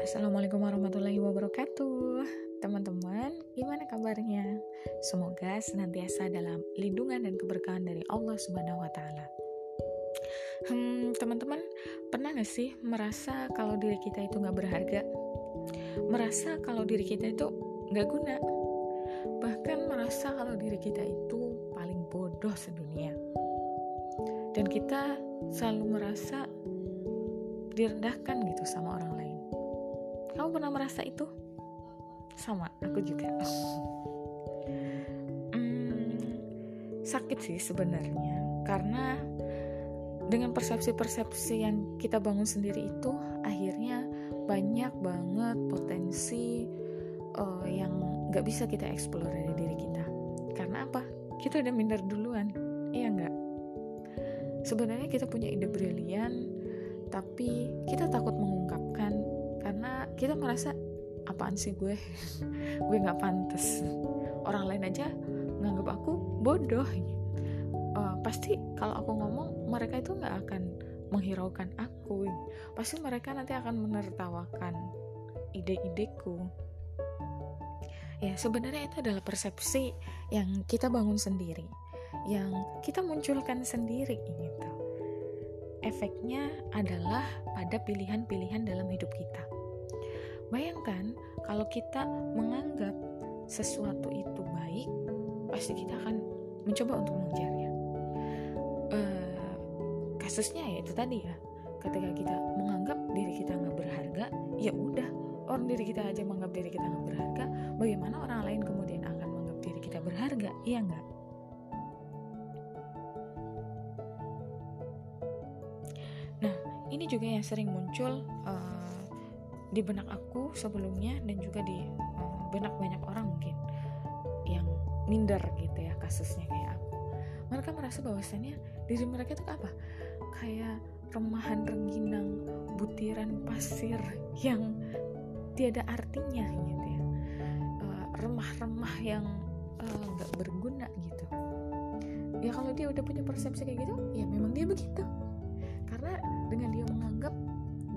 Assalamualaikum warahmatullahi wabarakatuh Teman-teman, gimana kabarnya? Semoga senantiasa dalam lindungan dan keberkahan dari Allah Subhanahu wa. Hmm, teman-teman, pernah gak sih merasa kalau diri kita itu gak berharga? Merasa kalau diri kita itu gak guna? Bahkan merasa kalau diri kita itu paling bodoh sedunia. Dan kita selalu merasa direndahkan gitu sama orang lain. Kamu pernah merasa itu? Sama, aku juga. Hmm, sakit sih sebenarnya, karena dengan persepsi-persepsi yang kita bangun sendiri itu, akhirnya banyak banget potensi uh, yang nggak bisa kita eksplor dari diri kita. Karena apa? Kita udah minder duluan, iya nggak? Sebenarnya kita punya ide brilian, tapi kita takut mengungkapkan kita merasa apaan sih gue? Gue nggak pantas. Orang lain aja nganggap aku bodoh. Uh, pasti kalau aku ngomong mereka itu nggak akan menghiraukan aku. Pasti mereka nanti akan menertawakan ide-ideku. Ya sebenarnya itu adalah persepsi yang kita bangun sendiri yang kita munculkan sendiri gitu. Efeknya adalah pada pilihan-pilihan dalam hidup kita. Bayangkan kalau kita menganggap sesuatu itu baik, pasti kita akan mencoba untuk mengejarnya. Uh, kasusnya ya itu tadi ya, ketika kita menganggap diri kita nggak berharga, ya udah orang diri kita aja menganggap diri kita nggak berharga, bagaimana orang lain kemudian akan menganggap diri kita berharga? Iya nggak? ini juga yang sering muncul uh, di benak aku sebelumnya dan juga di uh, benak banyak orang mungkin yang minder gitu ya kasusnya kayak aku. Mereka merasa bahwasannya diri mereka itu apa? Kayak remahan rengginang butiran pasir yang tiada artinya gitu ya. Uh, remah-remah yang nggak uh, berguna gitu. Ya kalau dia udah punya persepsi kayak gitu ya memang dia begitu. Karena dengan dia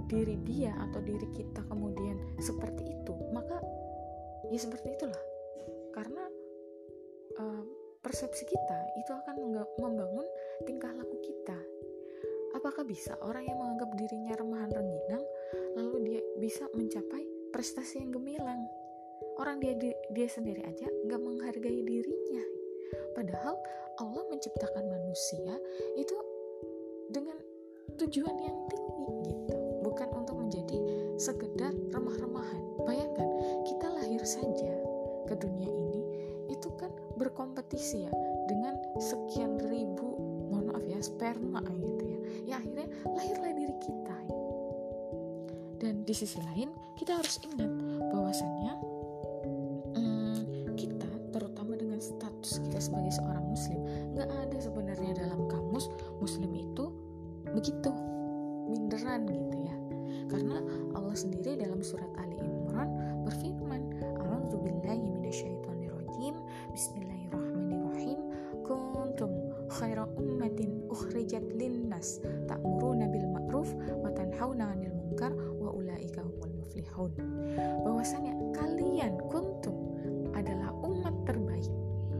diri dia atau diri kita kemudian seperti itu maka ya seperti itulah. Karena uh, persepsi kita itu akan membangun tingkah laku kita. Apakah bisa orang yang menganggap dirinya remahan rengginang lalu dia bisa mencapai prestasi yang gemilang? Orang dia dia sendiri aja nggak menghargai dirinya. Padahal Allah menciptakan manusia itu dengan tujuan yang tinggi gitu sekedar remah-remahan. Bayangkan kita lahir saja ke dunia ini itu kan berkompetisi ya dengan sekian ribu mohon maaf ya sperma gitu ya. Ya akhirnya lahirlah diri kita. Dan di sisi lain kita harus ingat bahwasannya Bismillahirrahmanirrahim. Kuntum khaira ummatin ukhrijat linnas ta'muruna bil ma'ruf wa tanhauna 'anil munkar wa ulaika humul muflihun. Bahwasanya kalian kuntum adalah umat terbaik.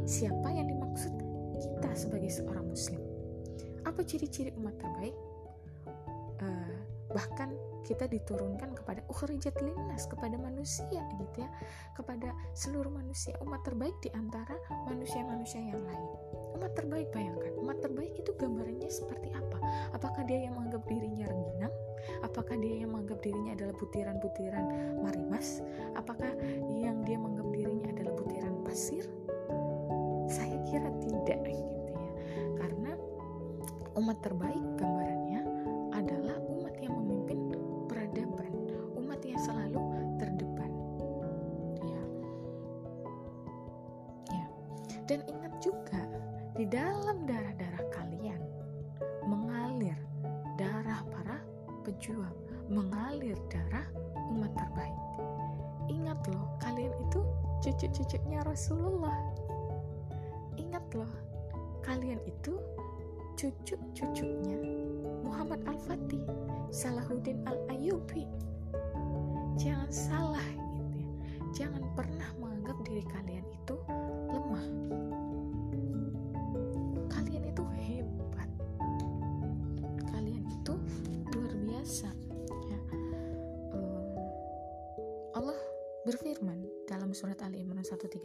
Siapa yang dimaksud kita sebagai seorang muslim? Apa ciri-ciri umat terbaik? Uh, bahkan kita diturunkan kepada ukhrijat linnas kepada manusia gitu ya. Kepada seluruh manusia. Umat terbaik di antara manusia-manusia yang lain. Umat terbaik bayangkan. Umat terbaik itu gambarannya seperti apa? Apakah dia yang menganggap dirinya rengginang? Apakah dia yang menganggap dirinya adalah butiran-butiran marimas? Apakah yang dia menganggap dirinya adalah butiran pasir? Saya kira tidak gitu ya. Karena umat terbaik cucu-cucunya Muhammad Al-Fatih, Salahuddin Al-Ayyubi. jangan salah gitu ya. Jangan pernah menganggap diri kalian itu lemah. Kalian itu hebat. Kalian itu luar biasa ya. Uh, Allah berfirman dalam surat Ali Imran 139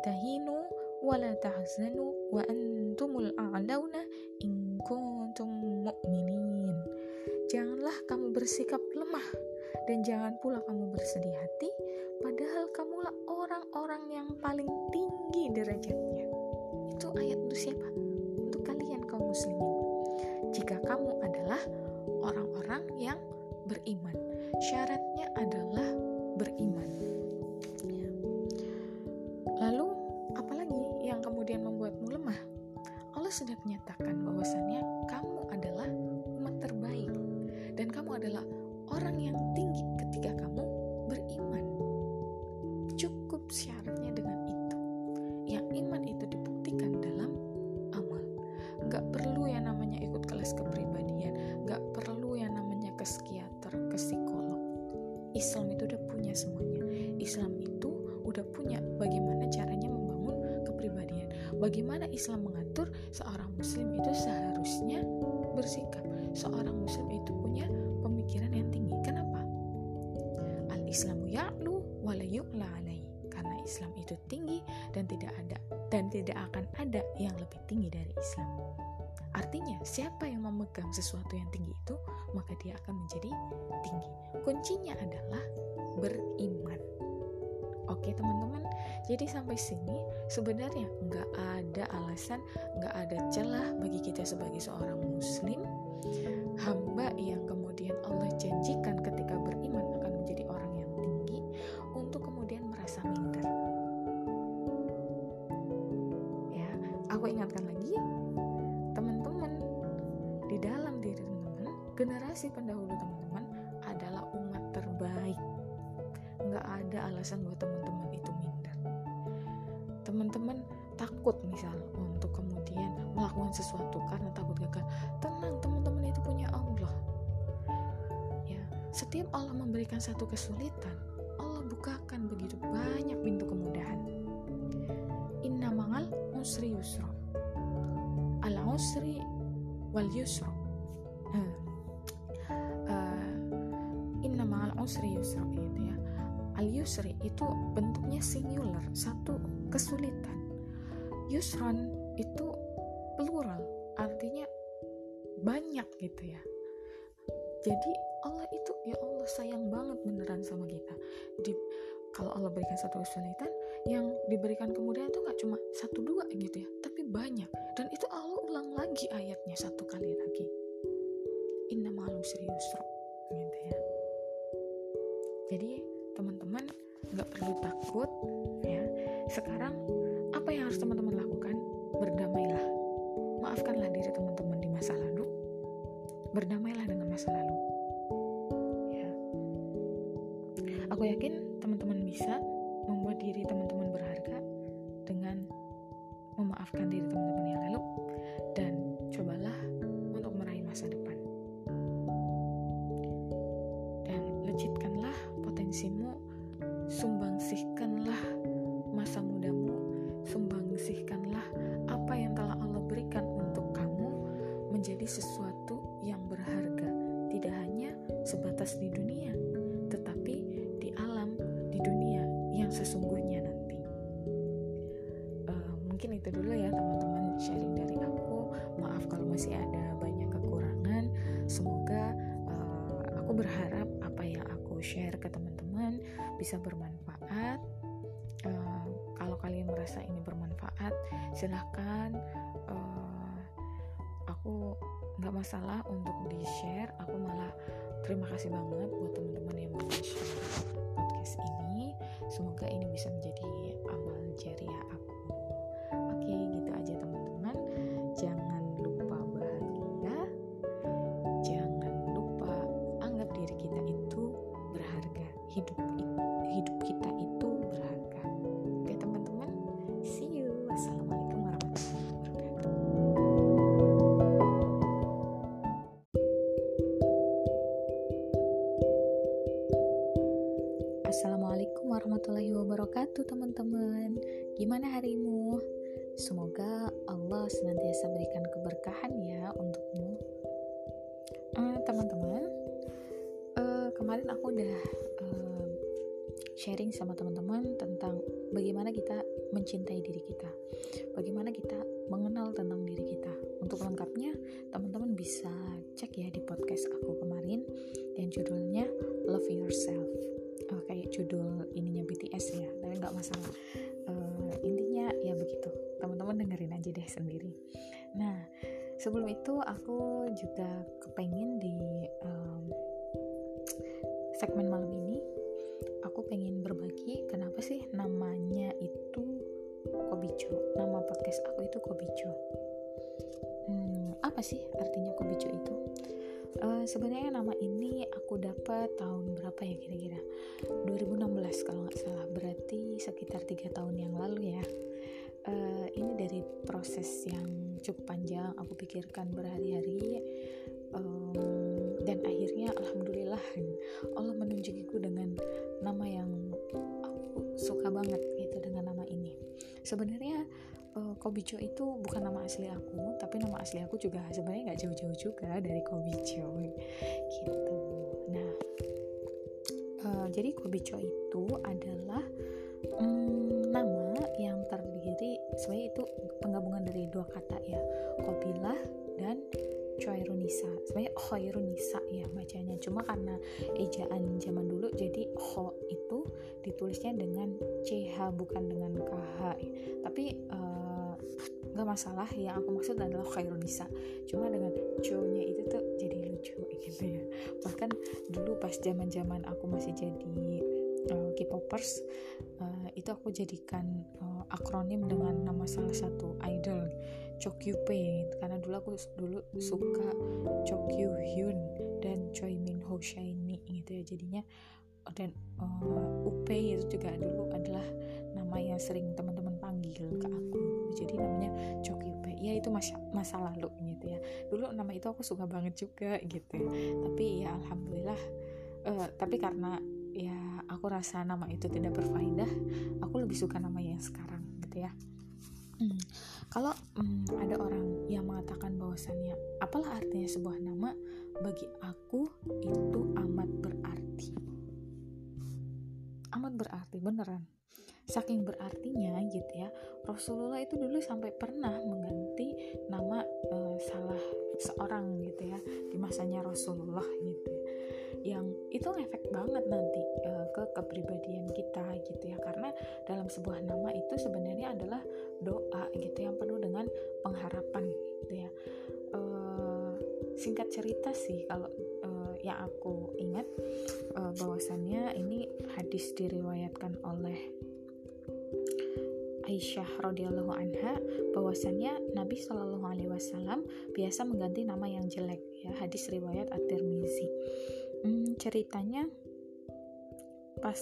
tahinu wala tahzanu wa antumul a'launa in kuntum mu'minin janganlah kamu bersikap lemah dan jangan pula kamu bersedih hati padahal kamulah orang-orang yang paling tinggi derajatnya. Itu ayat untuk siapa? Untuk kalian kaum muslimin. Jika kamu adalah orang-orang yang beriman syaratnya adalah beriman Allah sudah menyatakan Islam itu tinggi dan tidak ada dan tidak akan ada yang lebih tinggi dari Islam Artinya, siapa yang memegang sesuatu yang tinggi itu, maka dia akan menjadi tinggi. Kuncinya adalah beriman. Oke teman-teman, jadi sampai sini sebenarnya nggak ada alasan, nggak ada celah bagi kita sebagai seorang muslim, hamba yang kemudian Allah janjikan ketika diri teman-teman, generasi pendahulu teman-teman adalah umat terbaik. Nggak ada alasan buat teman-teman itu minder. Teman-teman takut misal untuk kemudian melakukan sesuatu karena takut gagal. Tenang teman-teman itu punya Allah. Ya setiap Allah memberikan satu kesulitan Allah bukakan begitu banyak pintu kemudahan. Inna mangal usri yusra. Al usri wal yusra Al-yusri itu bentuknya singular, satu kesulitan. Yusron itu plural, artinya banyak gitu ya. Jadi Allah itu ya Allah sayang banget beneran sama kita. Di, kalau Allah berikan satu kesulitan, yang diberikan kemudian itu nggak cuma satu dua gitu ya, tapi banyak. Dan itu Allah ulang lagi ayatnya satu kali lagi. Inna malu serius gitu ya. Jadi teman-teman nggak perlu takut ya. Sekarang apa yang harus teman-teman lakukan? Berdamailah. Maafkanlah diri teman-teman di masa lalu. Berdamailah dengan masa lalu. Ya. Aku yakin teman-teman bisa membuat diri teman-teman berharga dengan memaafkan diri teman-teman bisa bermanfaat. Uh, kalau kalian merasa ini bermanfaat silahkan uh, aku nggak masalah untuk di share aku malah terima kasih banget buat teman-teman yang mau share podcast ini. Semoga ini bisa menjadi senantiasa berikan keberkahan ya untukmu. Uh, Teman-teman uh, Kemarin aku udah uh, sharing sama teman-teman tentang bagaimana kita mencintai diri kita. Bagaimana kita mengenal tentang diri kita. Untuk lengkapnya teman-teman bisa cek ya di podcast aku kemarin Yang judulnya Love Yourself. Uh, kayak judul ininya BTS ya tapi nggak masalah. Uh, intinya ya begitu. Teman-teman dengerin aja deh sendiri. Nah sebelum itu aku juga kepengen di um, segmen malam ini aku pengen berbagi kenapa sih namanya itu Kobicho nama podcast aku itu Kobicho hmm, apa sih artinya Kobicho itu? Uh, sebenarnya nama ini aku dapat tahun berapa ya kira-kira? 2016 kalau nggak salah. Berarti sekitar tiga tahun yang lalu ya uh, ini dari proses yang cukup panjang aku pikirkan berhari-hari um, dan akhirnya alhamdulillah Allah menunjukiku dengan nama yang aku suka banget gitu dengan nama ini. Sebenarnya uh, Kobicho itu bukan nama asli aku tapi nama asli aku juga sebenarnya nggak jauh-jauh juga dari Kobicho gitu. Nah uh, jadi Kobicho itu adalah sebenarnya itu penggabungan dari dua kata ya Kobilah dan Choirunisa sebenarnya Hoirunisa ya bacanya. Cuma karena ejaan zaman dulu jadi Ho itu ditulisnya dengan CH bukan dengan KH tapi uh, nggak masalah. Yang aku maksud adalah Khairunisa cuma dengan cowoknya itu tuh jadi lucu gitu ya. Bahkan dulu pas zaman zaman aku masih jadi uh, K-popers uh, itu aku jadikan uh, akronim dengan nama salah satu idol Chokyupe. Karena dulu aku dulu suka Chokyu Hyun dan Choi Min Ho Shiny gitu ya jadinya. Dan uh, Upe itu juga dulu adalah nama yang sering teman-teman panggil ke aku. Jadi namanya Choki Upe ya itu masa masa lalu gitu ya. Dulu nama itu aku suka banget juga gitu ya. tapi ya alhamdulillah uh, tapi karena ya aku rasa nama itu tidak berfaedah aku lebih suka nama yang sekarang gitu ya. Hmm. kalau hmm, ada orang yang mengatakan bahwasannya apalah artinya sebuah nama bagi aku itu amat berarti. Amat berarti beneran. Saking berartinya gitu ya Rasulullah itu dulu sampai pernah mengganti nama uh, salah seorang gitu ya di masanya Rasulullah gitu ya yang itu ngefek banget nanti uh, ke kepribadian kita gitu ya karena dalam sebuah nama itu sebenarnya adalah doa gitu yang penuh dengan pengharapan gitu ya uh, singkat cerita sih kalau uh, yang aku ingat uh, bahwasannya ini hadis diriwayatkan oleh Aisyah radhiyallahu anha bahwasannya Nabi Shallallahu alaihi wasallam biasa mengganti nama yang jelek ya hadis riwayat At-Tirmizi. Hmm, ceritanya pas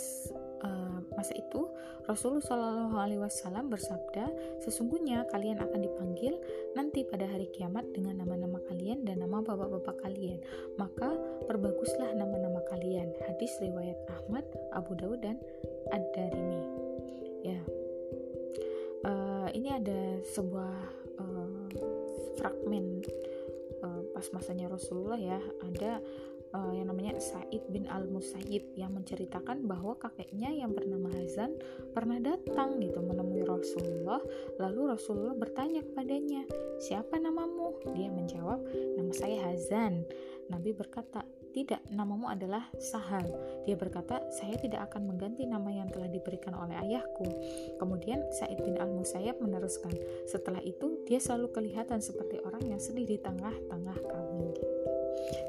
uh, masa itu Rasulullah Wasallam bersabda, sesungguhnya kalian akan dipanggil nanti pada hari kiamat dengan nama-nama kalian dan nama bapak-bapak kalian. Maka perbaguslah nama-nama kalian. Hadis riwayat Ahmad, Abu Dawud dan Ad-Darimi. Ya, uh, ini ada sebuah uh, fragmen uh, pas masanya Rasulullah ya ada uh, yang namanya Said bin Al Musayyib yang menceritakan bahwa kakeknya yang bernama Hazan pernah datang gitu menemui Rasulullah lalu Rasulullah bertanya kepadanya siapa namamu dia menjawab nama saya Hazan Nabi berkata tidak, namamu adalah Sahal. Dia berkata, saya tidak akan mengganti nama yang telah diberikan oleh ayahku. Kemudian Said bin Al-Musayyab meneruskan, setelah itu dia selalu kelihatan seperti orang yang sedih di tengah-tengah.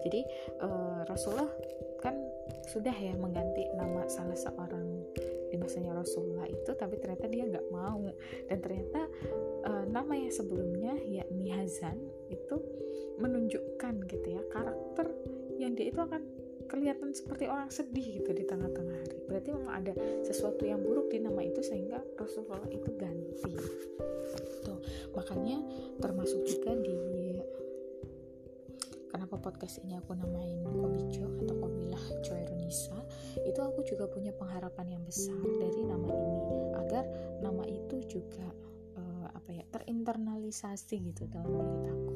Jadi uh, Rasulullah kan sudah ya mengganti nama salah seorang di masanya Rasulullah itu tapi ternyata dia nggak mau dan ternyata uh, nama yang sebelumnya yakni Hazan itu menunjukkan gitu ya karakter yang dia itu akan kelihatan seperti orang sedih gitu di tengah-tengah hari. Berarti memang ada sesuatu yang buruk di nama itu sehingga Rasulullah itu ganti. Tuh, makanya termasuk juga di kenapa podcast ini aku namain Kobijo atau Kobilah Coerunisa itu aku juga punya pengharapan yang besar dari nama ini agar nama itu juga uh, apa ya terinternalisasi gitu dalam diri aku.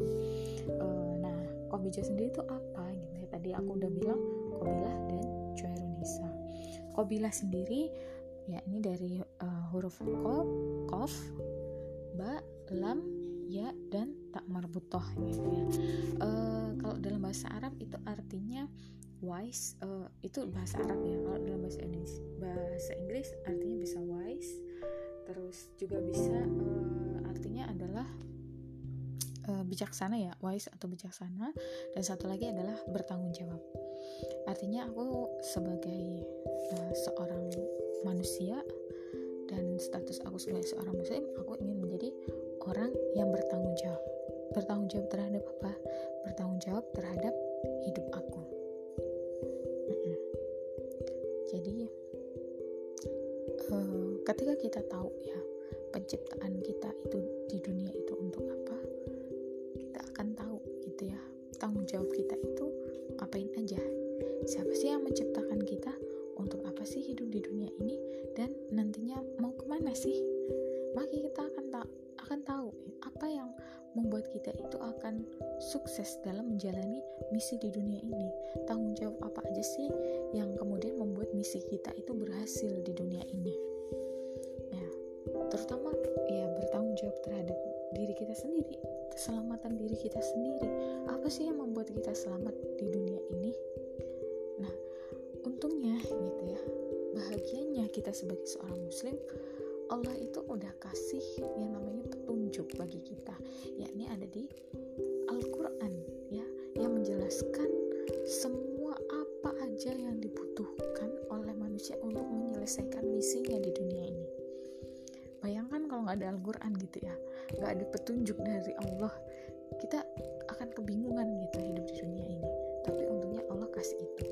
Uh, nah Kobijo sendiri itu apa gitu ya? Tadi aku udah bilang Kobilah dan Coerunisa Kobilah sendiri ya ini dari uh, huruf ko, kof, ba, lam, ya dan tak marbutoh gitu ya. Uh, kalau dalam bahasa Arab itu artinya wise uh, itu bahasa Arab ya. Kalau dalam bahasa Inggris bahasa Inggris artinya bisa wise terus juga bisa uh, artinya adalah uh, bijaksana ya wise atau bijaksana. Dan satu lagi adalah bertanggung jawab. Artinya aku sebagai uh, seorang manusia dan status aku sebagai seorang muslim aku ingin menjadi orang yang bertanggung jawab. Bertanggung jawab terhadap apa? Bertanggung jawab terhadap hidup aku. Jadi uh, ketika kita tahu ya penciptaan kita itu di dunia itu untuk apa sukses dalam menjalani misi di dunia ini. Tanggung jawab apa aja sih yang kemudian membuat misi kita itu berhasil di dunia ini? Ya, terutama ya bertanggung jawab terhadap diri kita sendiri, keselamatan diri kita sendiri. Apa sih yang membuat kita selamat di dunia ini? Nah, untungnya gitu ya. Bahagianya kita sebagai seorang muslim Allah itu udah kasih yang namanya petunjuk bagi kita yakni ada di Al-Quran ya yang menjelaskan semua apa aja yang dibutuhkan oleh manusia untuk menyelesaikan misinya di dunia ini. Bayangkan kalau nggak ada Al-Quran gitu ya nggak ada petunjuk dari Allah kita akan kebingungan gitu hidup di dunia ini. Tapi untungnya Allah kasih itu.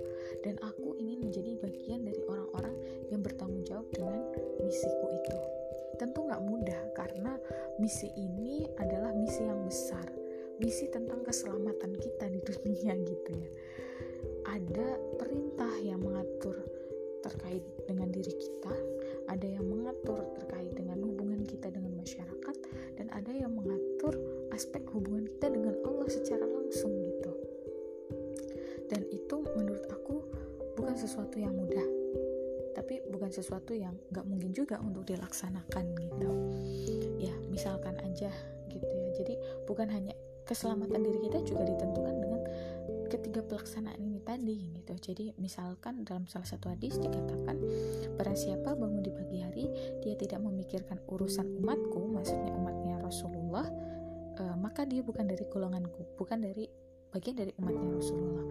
Dan aku ingin menjadi bagian dari orang-orang yang bertanggung jawab dengan misiku itu. Tentu nggak mudah karena misi ini adalah misi yang besar misi tentang keselamatan kita di dunia gitu ya. Ada perintah yang mengatur terkait dengan diri kita ada yang mengatur terkait dengan hubungan kita dengan masyarakat dan ada yang mengatur aspek hubungan kita dengan Allah secara langsung gitu. Dan itu menurut aku bukan sesuatu yang mudah tapi bukan sesuatu yang nggak mungkin juga untuk dilaksanakan gitu. Ya misalkan aja gitu ya. Jadi bukan hanya keselamatan diri kita juga ditentukan dengan ketiga pelaksanaan ini tadi gitu jadi misalkan dalam salah satu hadis dikatakan barang siapa bangun di pagi hari dia tidak memikirkan urusan umatku maksudnya umatnya Rasulullah uh, maka dia bukan dari golonganku bukan dari bagian dari umatnya Rasulullah.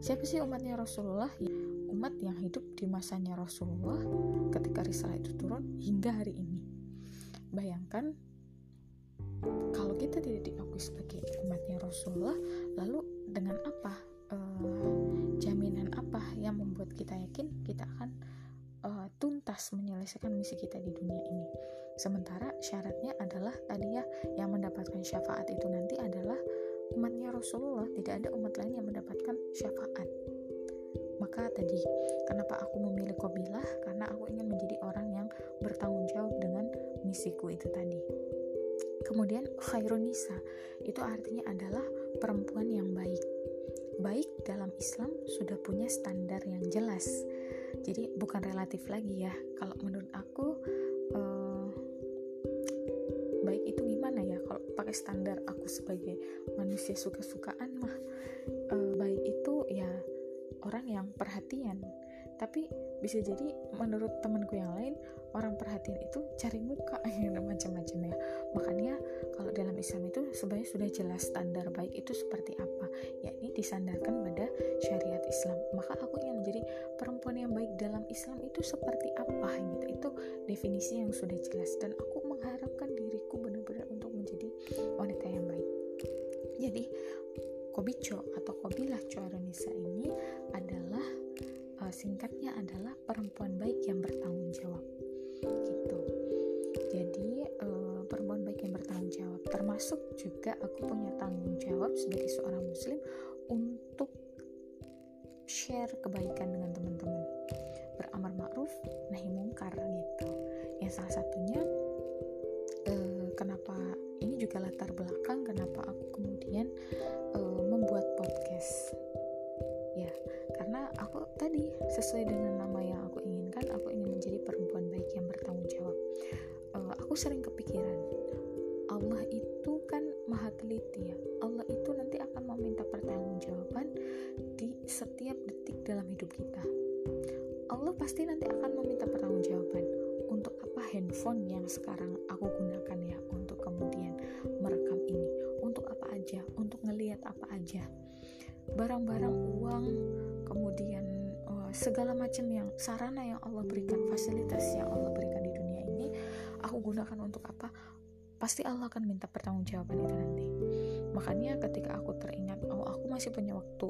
Siapa sih umatnya Rasulullah? Ya, umat yang hidup di masanya Rasulullah ketika risalah itu turun hingga hari ini. Bayangkan kalau kita tidak diakui sebagai umatnya Rasulullah, lalu dengan apa? Uh, jaminan apa yang membuat kita yakin kita akan uh, tuntas menyelesaikan misi kita di dunia ini? Sementara syaratnya adalah tadi ya yang mendapatkan syafaat itu nanti adalah umatnya Rasulullah tidak ada umat lain yang mendapatkan syafaat maka tadi kenapa aku memilih kobilah karena aku ingin menjadi orang yang bertanggung jawab dengan misiku itu tadi kemudian khairunisa itu artinya adalah perempuan yang baik. Baik dalam Islam sudah punya standar yang jelas. Jadi bukan relatif lagi ya. Kalau menurut aku uh, baik itu gimana ya? Kalau pakai standar aku sebagai manusia suka-sukaan mah e, baik itu ya orang yang perhatian tapi bisa jadi menurut temanku yang lain orang perhatian itu cari muka macam-macam ya. Makanya kalau dalam Islam itu sebenarnya sudah jelas standar baik itu seperti apa. Yakni disandarkan pada syariat Islam. Maka aku ingin menjadi perempuan yang baik dalam Islam itu seperti apa gitu. Itu definisi yang sudah jelas. Dan aku mengharapkan diriku benar-benar untuk menjadi wanita yang baik. Jadi Kobicho atau Kobilah Cuaranisa ini adalah uh, singkatnya adalah perempuan baik yang bertanggung jawab. Gitu. Jadi uh, perempuan baik yang bertanggung jawab termasuk juga aku punya tanggung jawab sebagai seorang muslim untuk share kebaikan dengan teman-teman. Beramar ma'ruf nahi mungkar gitu. Yang salah satunya uh, kenapa ini juga latar belakang kenapa aku sesuai dengan nama yang aku inginkan aku ingin menjadi perempuan baik yang bertanggung jawab. Uh, aku sering kepikiran Allah itu kan maha teliti ya. Allah itu nanti akan meminta pertanggungjawaban di setiap detik dalam hidup kita. Allah pasti nanti akan meminta pertanggungjawaban untuk apa handphone yang sekarang aku gunakan ya untuk kemudian merekam ini untuk apa aja untuk ngelihat apa aja. Barang-barang uang segala macam yang sarana yang Allah berikan fasilitas yang Allah berikan di dunia ini aku gunakan untuk apa? Pasti Allah akan minta pertanggungjawaban itu nanti. Makanya ketika aku teringat oh aku masih punya waktu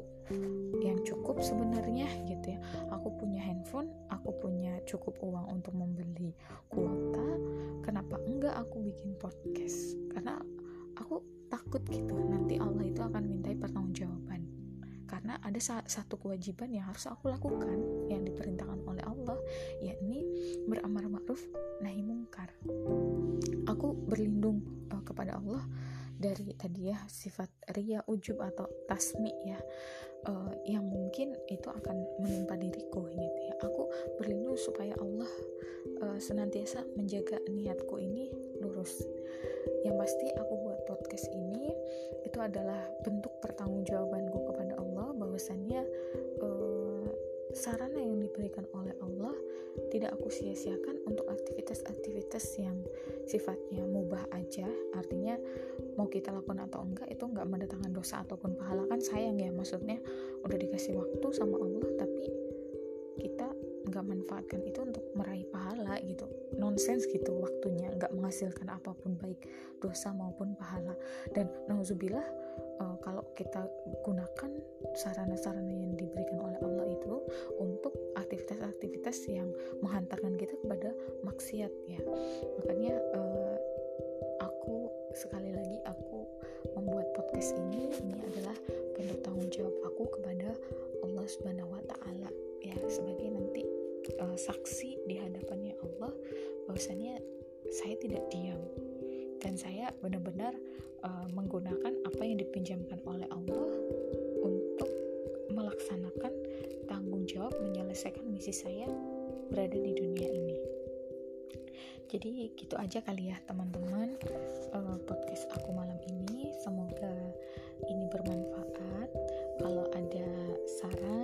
yang cukup sebenarnya gitu ya. Aku punya handphone aku punya cukup uang untuk membeli kuota. Kenapa enggak aku bikin podcast? Karena aku takut gitu nanti Allah itu akan mintai pertanggungjawaban karena ada satu kewajiban yang harus aku lakukan yang diperintahkan oleh Allah yakni beramar ma'ruf nahi mungkar. Aku berlindung uh, kepada Allah dari tadi ya sifat ria ujub atau tasmi ya. Uh, yang mungkin itu akan menimpa diriku gitu ya. Aku berlindung supaya Allah uh, senantiasa menjaga niatku ini lurus. Yang pasti aku buat podcast ini itu adalah bentuk Allah bahwasannya uh, sarana yang diberikan oleh Allah tidak aku sia-siakan untuk aktivitas-aktivitas yang sifatnya mubah aja. Artinya mau kita lakukan atau enggak itu enggak mendatangkan dosa ataupun pahala. Kan sayang ya maksudnya udah dikasih waktu sama Allah tapi kita nggak manfaatkan itu untuk meraih pahala gitu. Nonsens gitu waktunya nggak menghasilkan apa pun baik dosa maupun pahala. Dan nauzubillah uh, kalau kita gunakan sarana-sarana yang diberikan oleh Allah itu untuk aktivitas-aktivitas yang menghantarkan kita kepada maksiat ya. Makanya uh, aku sekali lagi aku membuat podcast ini ini adalah bentuk tanggung jawab aku kepada Allah Subhanahu wa taala ya. Sebagai nanti uh, saksi di hadapannya Allah bahwasanya saya tidak diam dan saya benar-benar uh, menggunakan apa yang dipinjamkan oleh Allah untuk melaksanakan tanggung jawab menyelesaikan misi saya berada di dunia ini. Jadi gitu aja kali ya teman-teman uh, podcast aku malam ini. Semoga ini bermanfaat. Kalau ada saran,